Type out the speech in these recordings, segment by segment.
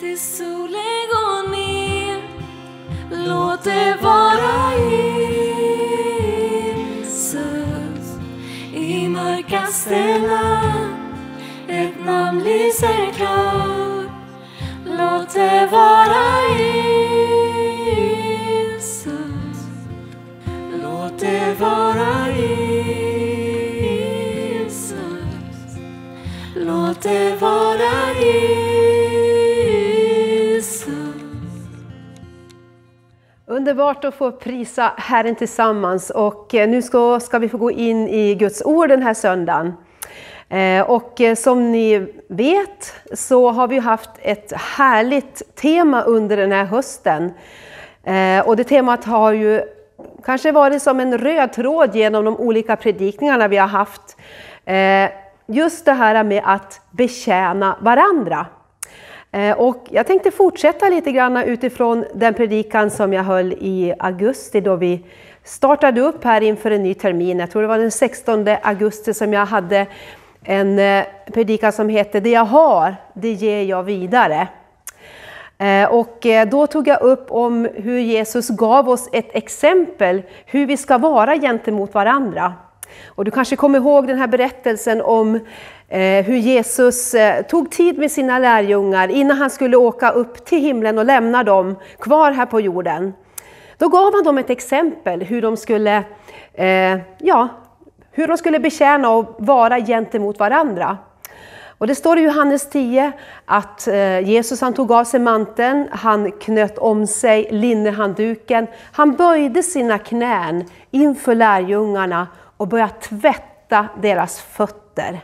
tills solen går ner. Låt det vara Jesus i mörkaste land. Ett namn lyser klart. Underbart att få prisa Herren tillsammans och eh, nu ska, ska vi få gå in i Guds ord den här söndagen. Eh, och eh, som ni vet så har vi haft ett härligt tema under den här hösten. Och det temat har ju kanske varit som en röd tråd genom de olika predikningarna vi har haft. Just det här med att betjäna varandra. Eh, och jag tänkte fortsätta lite grann utifrån den predikan som jag höll i augusti då vi startade upp här inför en ny termin. Jag tror det var den 16 augusti som jag hade en eh, predikan som hette Det jag har, det ger jag vidare. Eh, och då tog jag upp om hur Jesus gav oss ett exempel hur vi ska vara gentemot varandra. Och du kanske kommer ihåg den här berättelsen om eh, hur Jesus eh, tog tid med sina lärjungar innan han skulle åka upp till himlen och lämna dem kvar här på jorden. Då gav han dem ett exempel hur de skulle, eh, ja, hur de skulle betjäna och vara gentemot varandra. Och det står i Johannes 10 att eh, Jesus han tog av sig manteln, han knöt om sig linnehandduken, han böjde sina knän inför lärjungarna och börja tvätta deras fötter.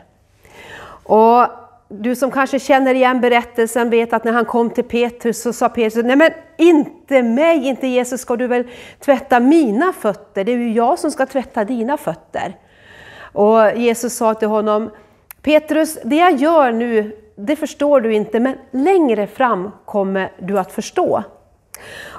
Och du som kanske känner igen berättelsen vet att när han kom till Petrus så sa Petrus, nej men inte mig, inte Jesus ska du väl tvätta mina fötter, det är ju jag som ska tvätta dina fötter. Och Jesus sa till honom, Petrus, det jag gör nu, det förstår du inte, men längre fram kommer du att förstå.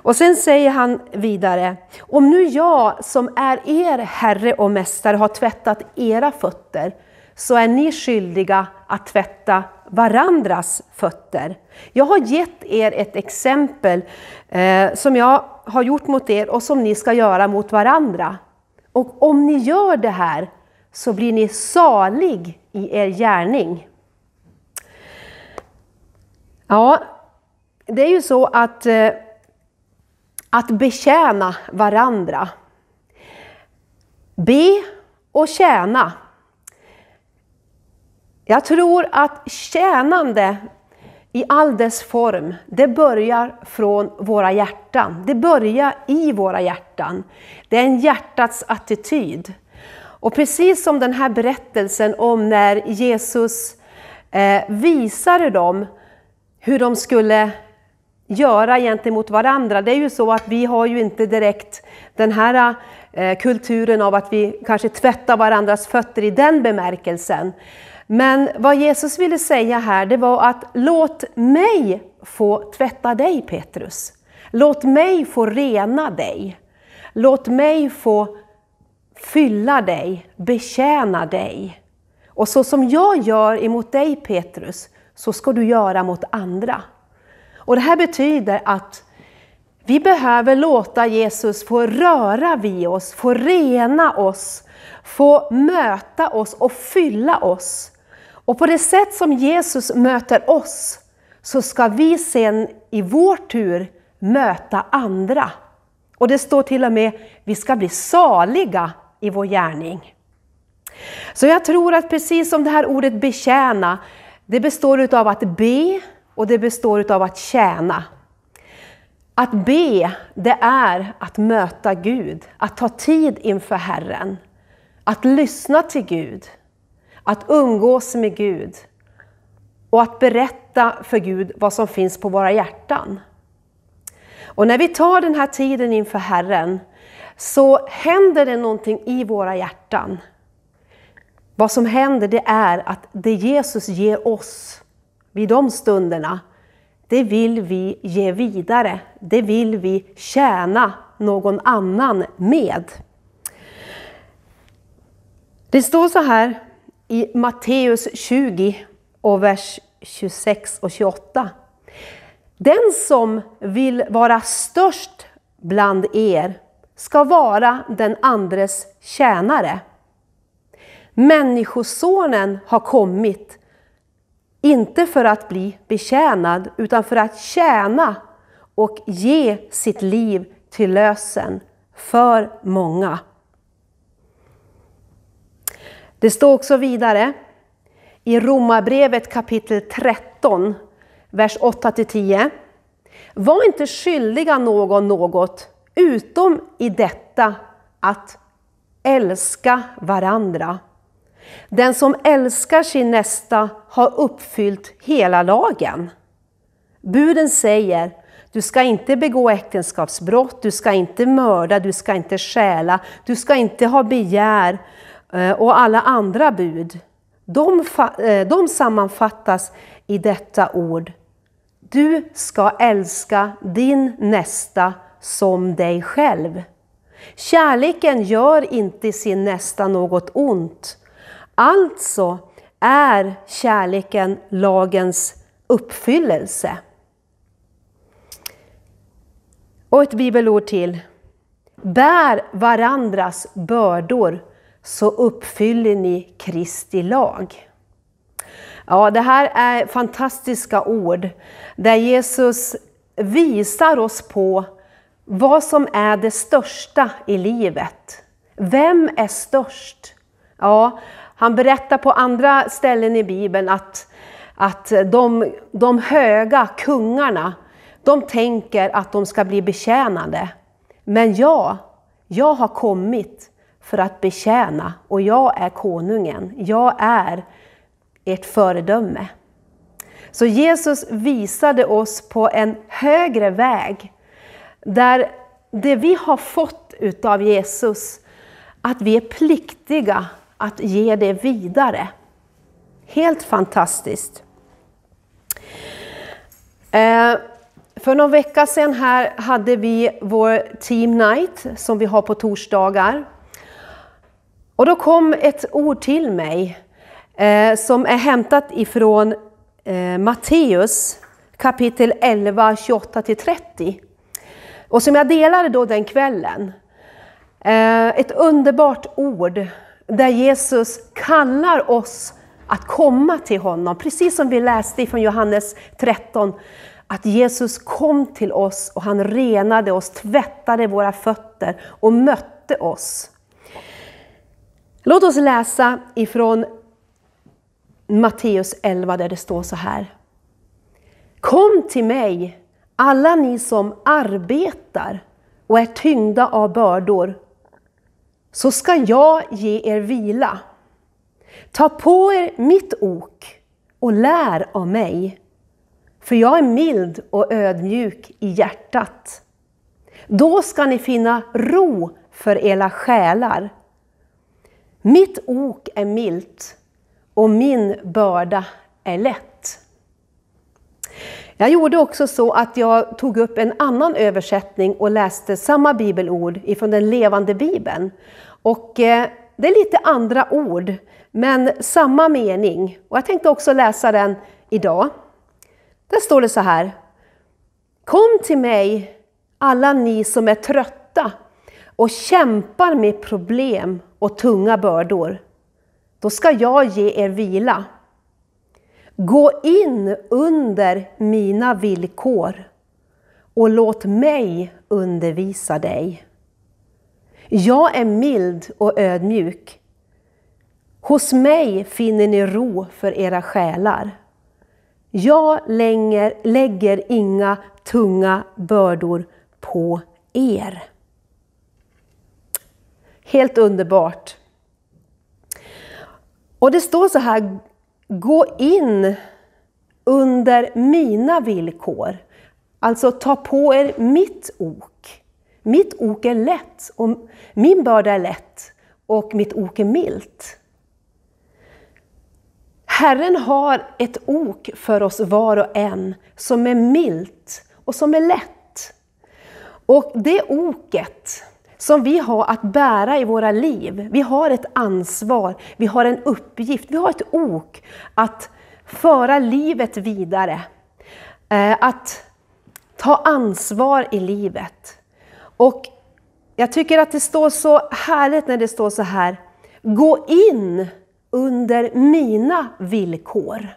Och sen säger han vidare, om nu jag som är er Herre och Mästare har tvättat era fötter, så är ni skyldiga att tvätta varandras fötter. Jag har gett er ett exempel eh, som jag har gjort mot er och som ni ska göra mot varandra. Och om ni gör det här så blir ni salig i er gärning. Ja, det är ju så att, eh, att betjäna varandra. Be och tjäna. Jag tror att tjänande i all dess form, det börjar från våra hjärtan. Det börjar i våra hjärtan. Det är en hjärtats attityd. Och precis som den här berättelsen om när Jesus eh, visade dem hur de skulle göra gentemot varandra. Det är ju så att vi har ju inte direkt den här eh, kulturen av att vi kanske tvättar varandras fötter i den bemärkelsen. Men vad Jesus ville säga här, det var att låt mig få tvätta dig Petrus. Låt mig få rena dig. Låt mig få fylla dig, betjäna dig. Och så som jag gör emot dig Petrus, så ska du göra mot andra. Och det här betyder att vi behöver låta Jesus få röra vid oss, få rena oss, få möta oss och fylla oss. Och på det sätt som Jesus möter oss, så ska vi sen i vår tur möta andra. Och det står till och med, vi ska bli saliga i vår gärning. Så jag tror att precis som det här ordet betjäna, det består av att be och det består av att tjäna. Att be, det är att möta Gud, att ta tid inför Herren, att lyssna till Gud, att umgås med Gud och att berätta för Gud vad som finns på våra hjärtan. Och när vi tar den här tiden inför Herren så händer det någonting i våra hjärtan. Vad som händer det är att det Jesus ger oss vid de stunderna, det vill vi ge vidare. Det vill vi tjäna någon annan med. Det står så här i Matteus 20 och vers 26 och 28. Den som vill vara störst bland er ska vara den andres tjänare. Människosonen har kommit, inte för att bli betjänad, utan för att tjäna och ge sitt liv till lösen för många. Det står också vidare i Romarbrevet kapitel 13, vers 8-10. Var inte skyldiga någon något, utom i detta att älska varandra. Den som älskar sin nästa har uppfyllt hela lagen. Buden säger, du ska inte begå äktenskapsbrott, du ska inte mörda, du ska inte stjäla, du ska inte ha begär eh, och alla andra bud. De, eh, de sammanfattas i detta ord. Du ska älska din nästa som dig själv. Kärleken gör inte sin nästa något ont. Alltså är kärleken lagens uppfyllelse. Och ett bibelord till. Bär varandras bördor så uppfyller ni Kristi lag. Ja, det här är fantastiska ord där Jesus visar oss på vad som är det största i livet. Vem är störst? Ja, han berättar på andra ställen i Bibeln att, att de, de höga kungarna, de tänker att de ska bli betjänade. Men jag, jag har kommit för att betjäna och jag är konungen. Jag är ert föredöme. Så Jesus visade oss på en högre väg där det vi har fått utav Jesus, att vi är pliktiga att ge det vidare. Helt fantastiskt. Eh, för någon vecka sedan här hade vi vår Team Night som vi har på torsdagar. Och då kom ett ord till mig eh, som är hämtat ifrån eh, Matteus kapitel 11, 28-30. Och som jag delade då den kvällen. Eh, ett underbart ord där Jesus kallar oss att komma till honom. Precis som vi läste från Johannes 13. Att Jesus kom till oss och han renade oss, tvättade våra fötter och mötte oss. Låt oss läsa ifrån Matteus 11 där det står så här. Kom till mig, alla ni som arbetar och är tyngda av bördor, så ska jag ge er vila. Ta på er mitt ok och lär av mig, för jag är mild och ödmjuk i hjärtat. Då ska ni finna ro för era själar. Mitt ok är milt och min börda är lätt. Jag gjorde också så att jag tog upp en annan översättning och läste samma bibelord ifrån den levande bibeln. Och eh, det är lite andra ord, men samma mening. Och jag tänkte också läsa den idag. Där står det så här. Kom till mig, alla ni som är trötta och kämpar med problem och tunga bördor. Då ska jag ge er vila. Gå in under mina villkor och låt mig undervisa dig. Jag är mild och ödmjuk. Hos mig finner ni ro för era själar. Jag länger, lägger inga tunga bördor på er. Helt underbart. Och det står så här, gå in under mina villkor. Alltså ta på er mitt ok. Mitt ok är lätt, och min börda är lätt och mitt ok är milt. Herren har ett ok för oss var och en som är milt och som är lätt. Och det oket som vi har att bära i våra liv, vi har ett ansvar, vi har en uppgift, vi har ett ok att föra livet vidare. Eh, att ta ansvar i livet. Och jag tycker att det står så härligt när det står så här, gå in under mina villkor.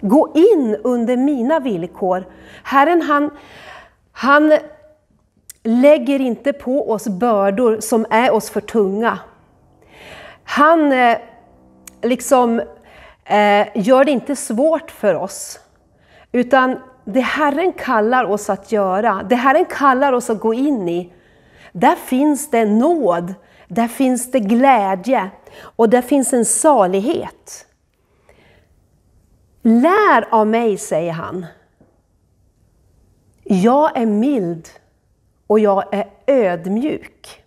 Gå in under mina villkor. Herren han, han lägger inte på oss bördor som är oss för tunga. Han eh, liksom eh, gör det inte svårt för oss. Utan det Herren kallar oss att göra, det Herren kallar oss att gå in i, där finns det nåd, där finns det glädje och där finns en salighet. Lär av mig, säger han. Jag är mild och jag är ödmjuk.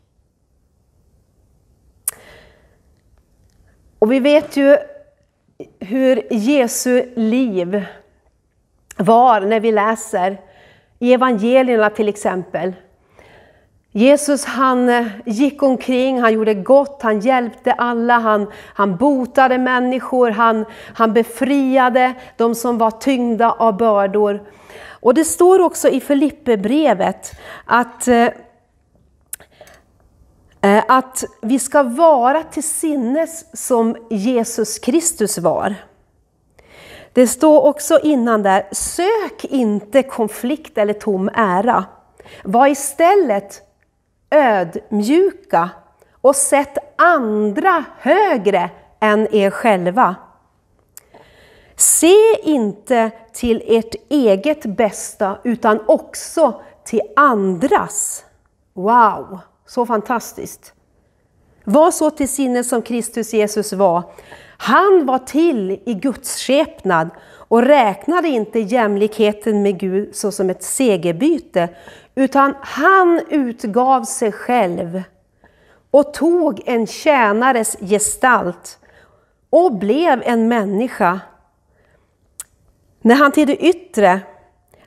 Och vi vet ju hur Jesu liv var när vi läser i evangelierna till exempel. Jesus han eh, gick omkring, han gjorde gott, han hjälpte alla, han, han botade människor, han, han befriade de som var tyngda av bördor. Och det står också i Filipperbrevet att, eh, eh, att vi ska vara till sinnes som Jesus Kristus var. Det står också innan där, sök inte konflikt eller tom ära. Var istället ödmjuka och sätt andra högre än er själva. Se inte till ert eget bästa utan också till andras. Wow, så fantastiskt! Var så till sinne som Kristus Jesus var. Han var till i Guds skepnad och räknade inte jämlikheten med Gud såsom ett segerbyte, utan han utgav sig själv och tog en tjänares gestalt och blev en människa. När han till det yttre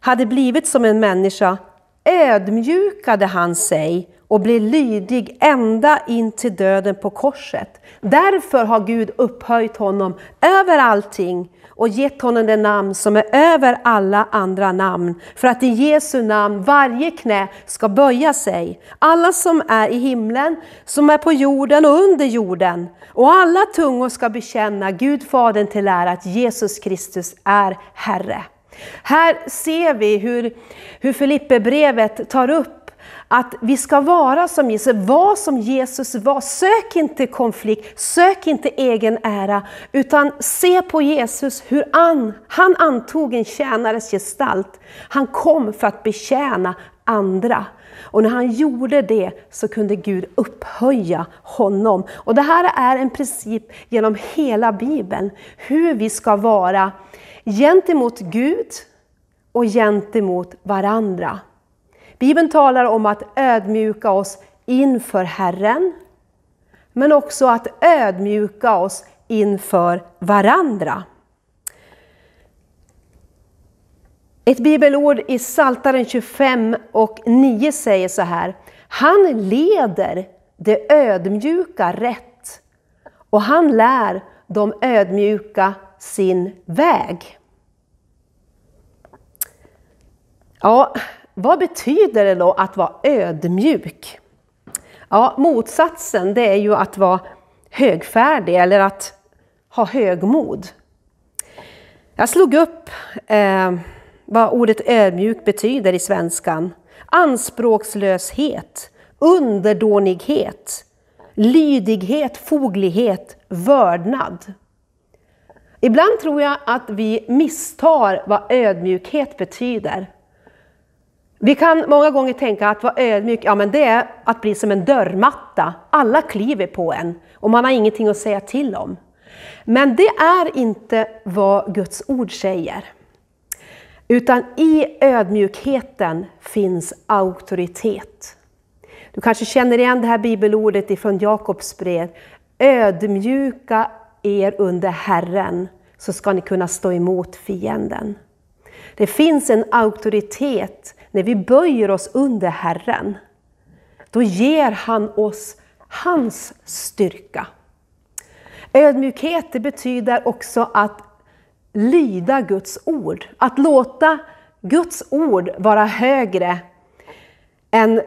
hade blivit som en människa ödmjukade han sig och blir lydig ända in till döden på korset. Därför har Gud upphöjt honom över allting och gett honom det namn som är över alla andra namn. För att i Jesu namn varje knä ska böja sig. Alla som är i himlen, som är på jorden och under jorden. Och alla tungor ska bekänna Gud Fadern till ära att Jesus Kristus är Herre. Här ser vi hur, hur Filipperbrevet tar upp att vi ska vara som Jesus, var som Jesus var. Sök inte konflikt, sök inte egen ära, utan se på Jesus, hur han, han antog en tjänares gestalt. Han kom för att betjäna andra. Och när han gjorde det så kunde Gud upphöja honom. Och det här är en princip genom hela Bibeln, hur vi ska vara gentemot Gud och gentemot varandra. Bibeln talar om att ödmjuka oss inför Herren, men också att ödmjuka oss inför varandra. Ett bibelord i Psaltaren 25 och 9 säger så här. Han leder det ödmjuka rätt och han lär de ödmjuka sin väg. Ja, vad betyder det då att vara ödmjuk? Ja, motsatsen det är ju att vara högfärdig eller att ha högmod. Jag slog upp eh, vad ordet ödmjuk betyder i svenskan. Anspråkslöshet, underdånighet, lydighet, foglighet, vördnad. Ibland tror jag att vi misstar vad ödmjukhet betyder. Vi kan många gånger tänka att vara ödmjuk, ja men det är att bli som en dörrmatta. Alla kliver på en och man har ingenting att säga till om. Men det är inte vad Guds ord säger. Utan i ödmjukheten finns auktoritet. Du kanske känner igen det här bibelordet ifrån Jakobs brev. Ödmjuka er under Herren så ska ni kunna stå emot fienden. Det finns en auktoritet när vi böjer oss under Herren, då ger han oss hans styrka. Ödmjukhet det betyder också att lyda Guds ord, att låta Guds ord vara högre än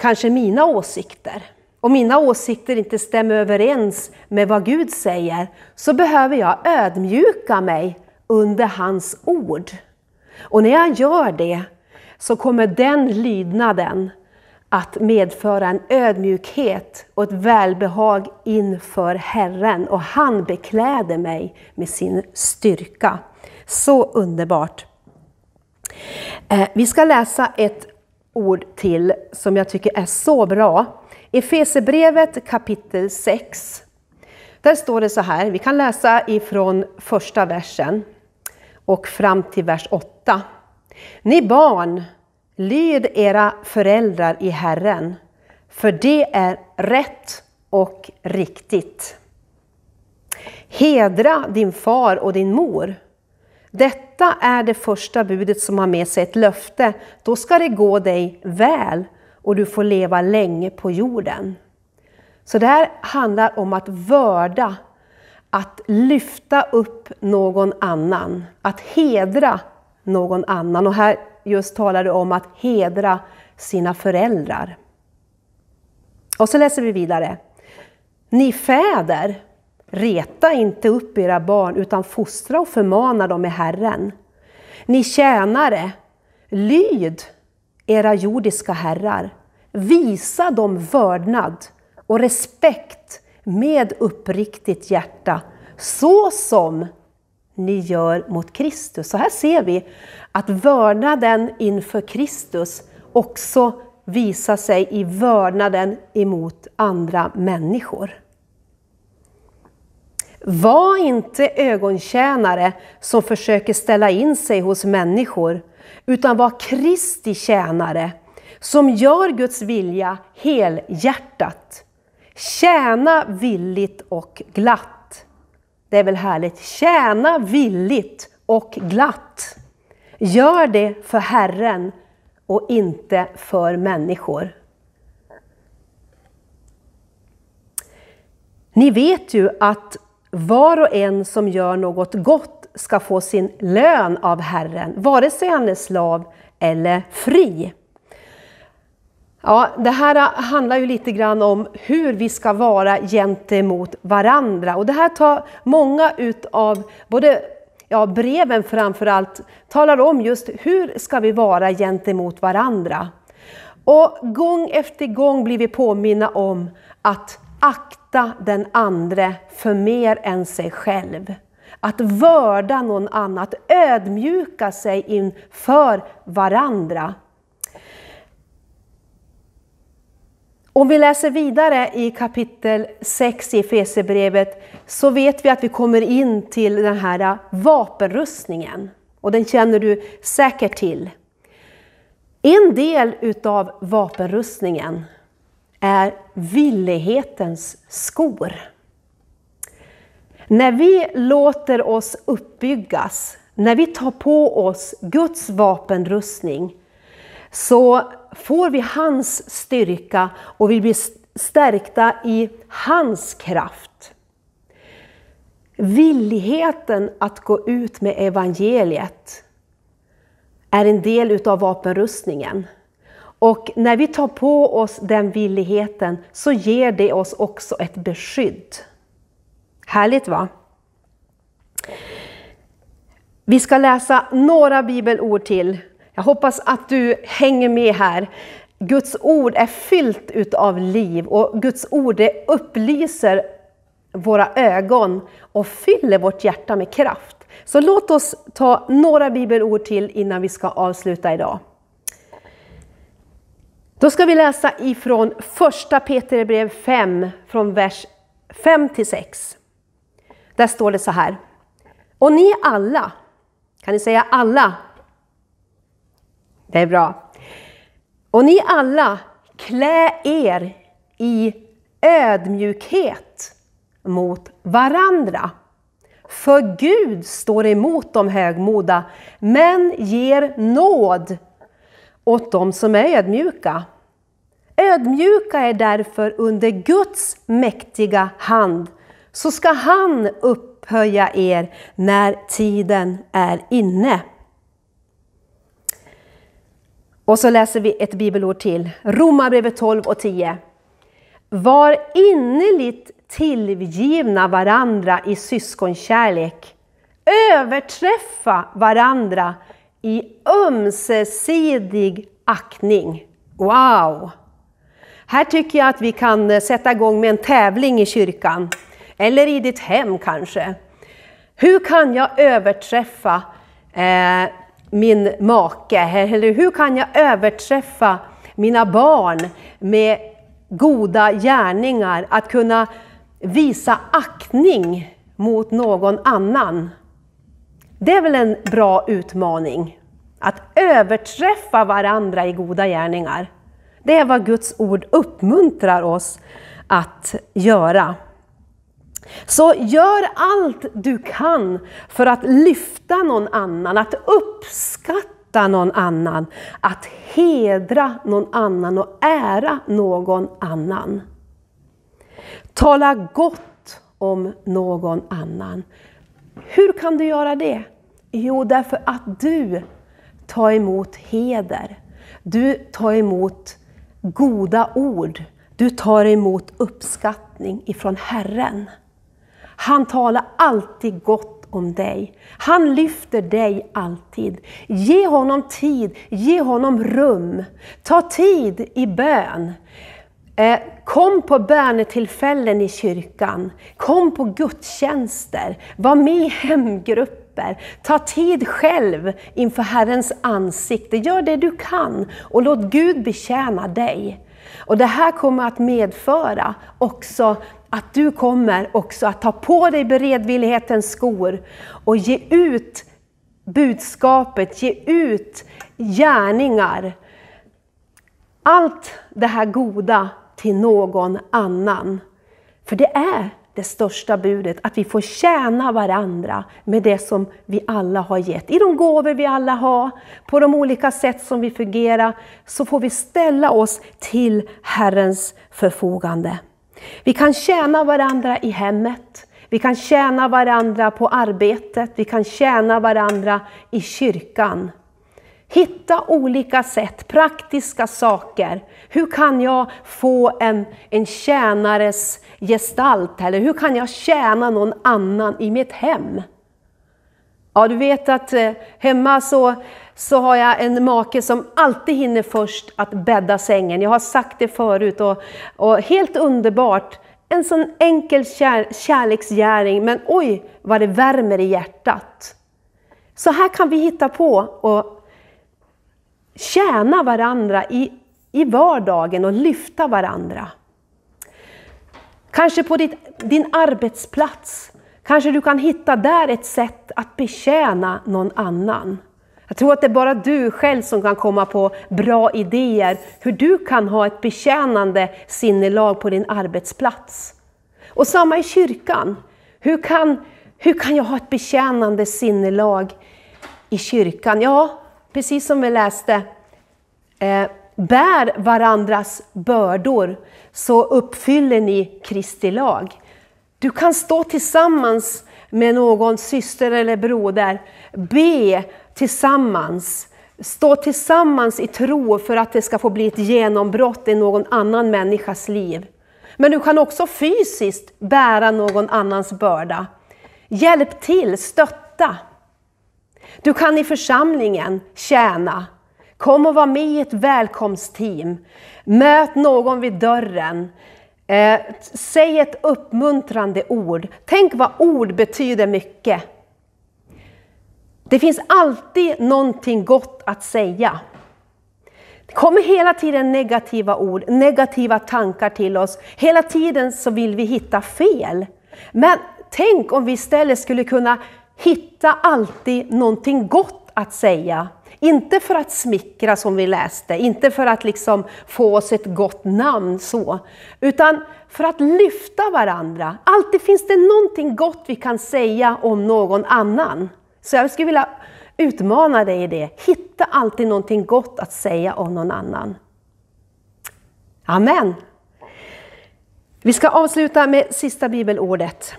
kanske mina åsikter, Om mina åsikter inte stämmer överens med vad Gud säger, så behöver jag ödmjuka mig under hans ord. Och när jag gör det så kommer den lydnaden att medföra en ödmjukhet och ett välbehag inför Herren och han bekläder mig med sin styrka. Så underbart! Eh, vi ska läsa ett ord till som jag tycker är så bra. Efesebrevet kapitel 6. Där står det så här, vi kan läsa ifrån första versen och fram till vers 8. Ni barn, lyd era föräldrar i Herren, för det är rätt och riktigt. Hedra din far och din mor. Detta är det första budet som har med sig ett löfte. Då ska det gå dig väl och du får leva länge på jorden. Så det här handlar om att vörda, att lyfta upp någon annan, att hedra någon annan. Och här just talar det om att hedra sina föräldrar. Och så läser vi vidare. Ni fäder, reta inte upp era barn utan fostra och förmana dem i Herren. Ni tjänare, lyd era jordiska herrar. Visa dem vördnad och respekt med uppriktigt hjärta, så som ni gör mot Kristus. Så här ser vi att vördnaden inför Kristus också visar sig i vördnaden emot andra människor. Var inte ögontjänare som försöker ställa in sig hos människor, utan var Kristi tjänare som gör Guds vilja helhjärtat. Tjäna villigt och glatt. Det är väl härligt? Tjäna villigt och glatt. Gör det för Herren och inte för människor. Ni vet ju att var och en som gör något gott ska få sin lön av Herren, vare sig han är slav eller fri. Ja, det här handlar ju lite grann om hur vi ska vara gentemot varandra. Och det här tar många utav, både ja, breven framförallt, talar om just hur ska vi vara gentemot varandra. Och gång efter gång blir vi påminna om att akta den andre för mer än sig själv. Att vörda någon annan, att ödmjuka sig inför varandra. Om vi läser vidare i kapitel 6 i Efesierbrevet så vet vi att vi kommer in till den här vapenrustningen. Och den känner du säkert till. En del utav vapenrustningen är villighetens skor. När vi låter oss uppbyggas, när vi tar på oss Guds vapenrustning, så får vi hans styrka och vi blir stärkta i hans kraft. Villigheten att gå ut med evangeliet är en del utav vapenrustningen. Och när vi tar på oss den villigheten så ger det oss också ett beskydd. Härligt va? Vi ska läsa några bibelord till jag hoppas att du hänger med här. Guds ord är fyllt utav liv och Guds ord det upplyser våra ögon och fyller vårt hjärta med kraft. Så låt oss ta några bibelord till innan vi ska avsluta idag. Då ska vi läsa ifrån första Peterbrev 5, från vers 5 till 6. Där står det så här. Och ni alla, kan ni säga alla? Det är bra. Och ni alla, klä er i ödmjukhet mot varandra. För Gud står emot de högmoda, men ger nåd åt dem som är ödmjuka. Ödmjuka är därför under Guds mäktiga hand, så ska han upphöja er när tiden är inne. Och så läser vi ett bibelord till. Romarbrevet 12 och 10. Var innerligt tillgivna varandra i syskonkärlek. Överträffa varandra i ömsesidig aktning. Wow! Här tycker jag att vi kan eh, sätta igång med en tävling i kyrkan. Eller i ditt hem kanske. Hur kan jag överträffa eh, min make? Eller hur kan jag överträffa mina barn med goda gärningar? Att kunna visa aktning mot någon annan. Det är väl en bra utmaning? Att överträffa varandra i goda gärningar. Det är vad Guds ord uppmuntrar oss att göra. Så gör allt du kan för att lyfta någon annan, att uppskatta någon annan, att hedra någon annan och ära någon annan. Tala gott om någon annan. Hur kan du göra det? Jo, därför att du tar emot heder. Du tar emot goda ord. Du tar emot uppskattning ifrån Herren. Han talar alltid gott om dig. Han lyfter dig alltid. Ge honom tid, ge honom rum. Ta tid i bön. Eh, kom på bönetillfällen i kyrkan. Kom på gudstjänster. Var med i hemgrupper. Ta tid själv inför Herrens ansikte. Gör det du kan och låt Gud betjäna dig. Och Det här kommer att medföra också att du kommer också att ta på dig beredvillighetens skor och ge ut budskapet, ge ut gärningar. Allt det här goda till någon annan. För det är det största budet, att vi får tjäna varandra med det som vi alla har gett. I de gåvor vi alla har, på de olika sätt som vi fungerar, så får vi ställa oss till Herrens förfogande. Vi kan tjäna varandra i hemmet, vi kan tjäna varandra på arbetet, vi kan tjäna varandra i kyrkan. Hitta olika sätt, praktiska saker. Hur kan jag få en, en tjänares gestalt? Eller hur kan jag tjäna någon annan i mitt hem? Ja, du vet att eh, hemma så, så har jag en make som alltid hinner först att bädda sängen. Jag har sagt det förut och, och helt underbart. En sån enkel kär, kärleksgärning, men oj vad det värmer i hjärtat. Så här kan vi hitta på och tjäna varandra i, i vardagen och lyfta varandra. Kanske på ditt, din arbetsplats. Kanske du kan hitta där ett sätt att betjäna någon annan. Jag tror att det är bara du själv som kan komma på bra idéer hur du kan ha ett betjänande sinnelag på din arbetsplats. Och samma i kyrkan. Hur kan, hur kan jag ha ett betjänande sinnelag i kyrkan? Ja, precis som vi läste, eh, bär varandras bördor så uppfyller ni Kristi lag. Du kan stå tillsammans med någon syster eller broder, be tillsammans, stå tillsammans i tro för att det ska få bli ett genombrott i någon annan människas liv. Men du kan också fysiskt bära någon annans börda. Hjälp till, stötta. Du kan i församlingen tjäna. Kom och var med i ett välkomstteam. Möt någon vid dörren. Eh, säg ett uppmuntrande ord. Tänk vad ord betyder mycket. Det finns alltid någonting gott att säga. Det kommer hela tiden negativa ord, negativa tankar till oss. Hela tiden så vill vi hitta fel. Men tänk om vi istället skulle kunna hitta alltid någonting gott att säga. Inte för att smickra som vi läste, inte för att liksom få oss ett gott namn så, utan för att lyfta varandra. Alltid finns det någonting gott vi kan säga om någon annan. Så jag skulle vilja utmana dig i det. Hitta alltid någonting gott att säga om någon annan. Amen. Vi ska avsluta med sista bibelordet.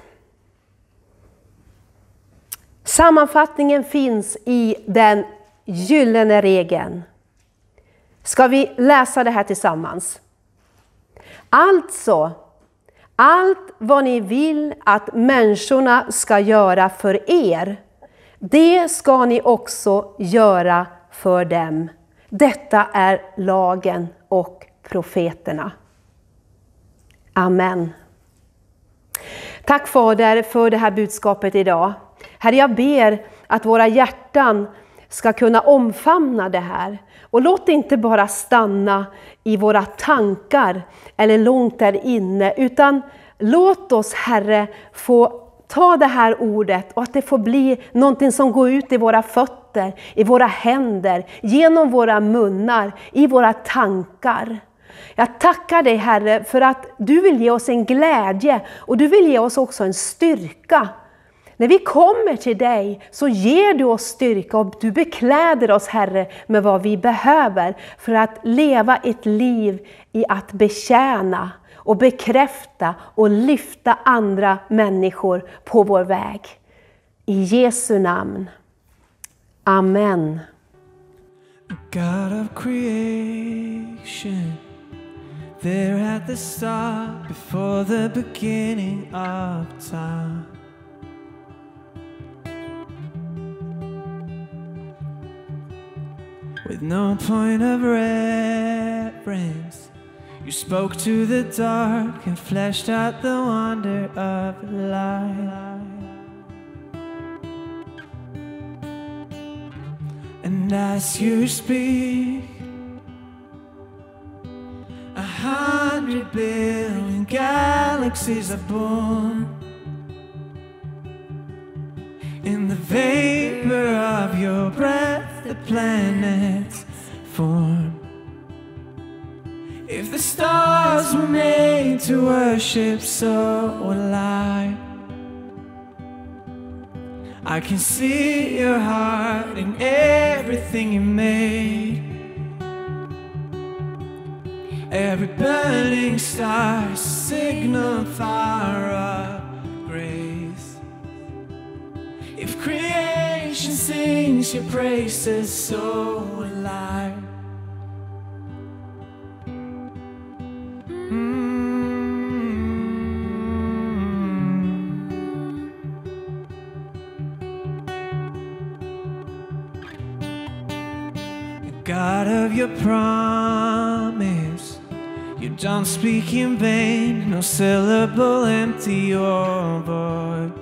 Sammanfattningen finns i den gyllene regeln. ska vi läsa det här tillsammans. Alltså, allt vad ni vill att människorna ska göra för er, det ska ni också göra för dem. Detta är lagen och profeterna. Amen. Tack Fader för det här budskapet idag. Herre, jag ber att våra hjärtan ska kunna omfamna det här. Och låt det inte bara stanna i våra tankar eller långt där inne, utan låt oss Herre få ta det här ordet och att det får bli någonting som går ut i våra fötter, i våra händer, genom våra munnar, i våra tankar. Jag tackar dig Herre för att du vill ge oss en glädje och du vill ge oss också en styrka. När vi kommer till dig så ger du oss styrka och du bekläder oss Herre med vad vi behöver för att leva ett liv i att betjäna och bekräfta och lyfta andra människor på vår väg. I Jesu namn. Amen. God of creation There at the start before the beginning of time With no point of reference You spoke to the dark and fleshed out the wonder of light. And as you speak, a hundred billion galaxies are born. In the vapor of your breath, the planets stars were made to worship, so will I. I can see your heart in everything you made. Every burning star signal fire of grace. If creation sings your praises, so will I. promise, you don't speak in vain, no syllable empty or void.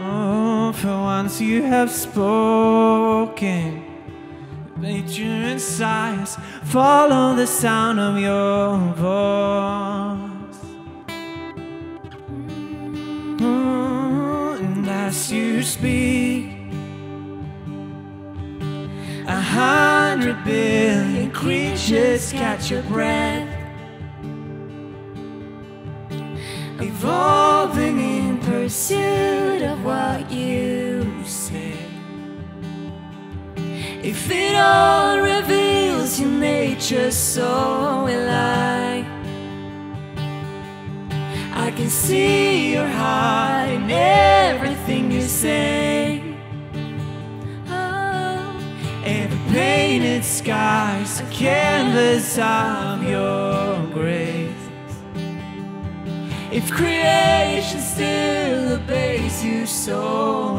Oh, for once you have spoken. Nature and science follow the sound of your voice. Oh, and as you speak, hundred billion creatures catch your breath, evolving in pursuit of what you said. If it all reveals your nature, so will I. I can see your heart in everything you say. Painted skies, a canvas of your grace. If creation still obeys you, so